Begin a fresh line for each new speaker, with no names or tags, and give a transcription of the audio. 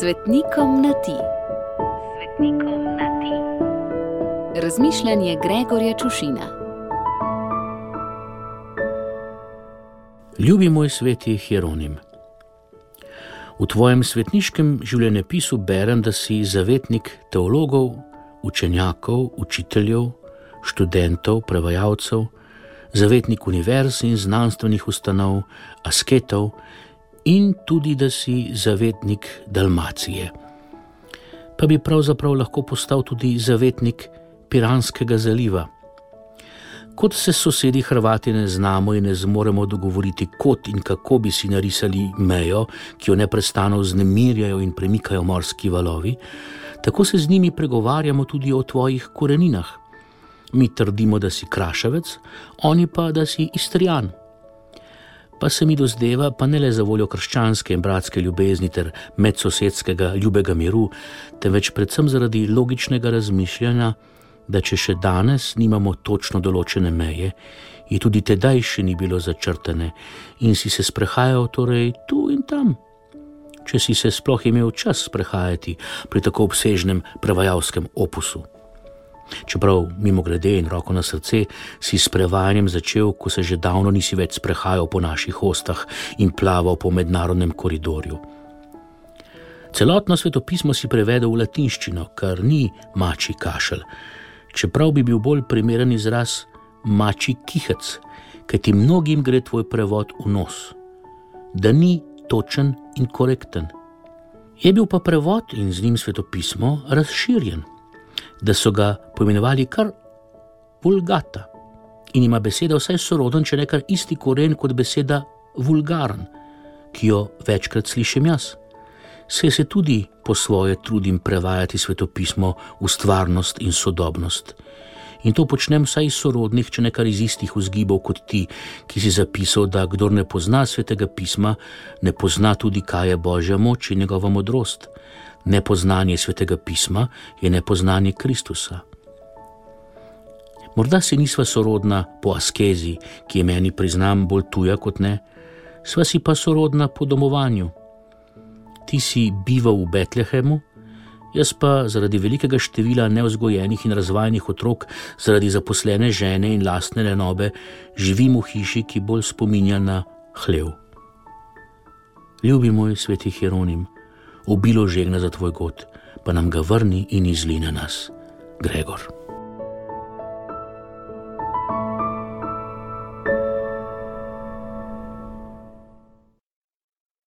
Svetnikom na ti. Svetnikom na ti. Razmišljanje Gregorja Čušina.
Ljubi moj sveti Hieronim. V tvojem svetniškem življenjepisu berem, da si zavetnik teologov, učenjakov, učiteljev, študentov, prevajalcev, zavetnik univerz in znanstvenih ustanov, asketov in tudi, da si zavetnik Dalmacije. Pa bi pravzaprav lahko postal tudi zavetnik Piranskega zaliva. Kot se sosedi Hrvati ne znamo in ne zmoremo dogovoriti, kot in kako bi si narisali mejo, ki jo neprestano vznemirjajo in premikajo morski valovi, tako se z njimi pregovarjamo tudi o tvojih koreninah. Mi trdimo, da si krašavec, oni pa, da si istrijan pa se mi dozdeva, pa ne le za voljo krščanske in bratske ljubezni ter medsosedskega ljubega miru, temveč predvsem zaradi logičnega razmišljanja, da če še danes nimamo točno določene meje, in tudi tedaj še ni bilo začrtane, in si se sprehajal torej tu in tam. Če si se sploh imel čas sprehajati pri tako obsežnem prevajalskem opusu. Čeprav, mimo grede in roko na srce, si s prevajanjem začel, ko se že davno nisi več sprehajal po naših ostah in plaval po mednarodnem koridorju. Celotno svetopismo si prevedel v latinščino, kar ni mači kašelj, čeprav bi bil bolj primeren izraz mači kihec, ker ti mnogim gre tvoj prevod v nos, da ni točen in korekten. Je bil pa prevod in z njim svetopismo razširjen da so ga poimenovali kar vulgata. In ima beseda vsaj soroden, če ne kar isti koren kot beseda vulgaren, ki jo večkrat slišim jaz. Se se tudi po svoje trudim prevajati svetopismo v stvarnost in sodobnost. In to počnem vsaj iz sorodnih, če ne kar iz istih vzgibov kot ti, ki si zapisal, da kdo ne pozna svetega pisma, ne pozna tudi, kaj je božja moč in njegova modrost. Nepoznanje svetega pisma je nepoznanje Kristusa. Morda si nisva sorodna po askezi, ki je meni priznam bolj tuja kot ne, sva si pa sorodna po domovanju. Ti si bival v Betlehemu, jaz pa zaradi velikega števila neozgojenih in razvajenih otrok, zaradi zaposlene žene in lastne lenobe, živim v hiši, ki bolj spominja na hlev. Ljubi moj sveti Hieronim obilo žegna za tvoj god, pa nam ga vrni in izli na nas, Gregor.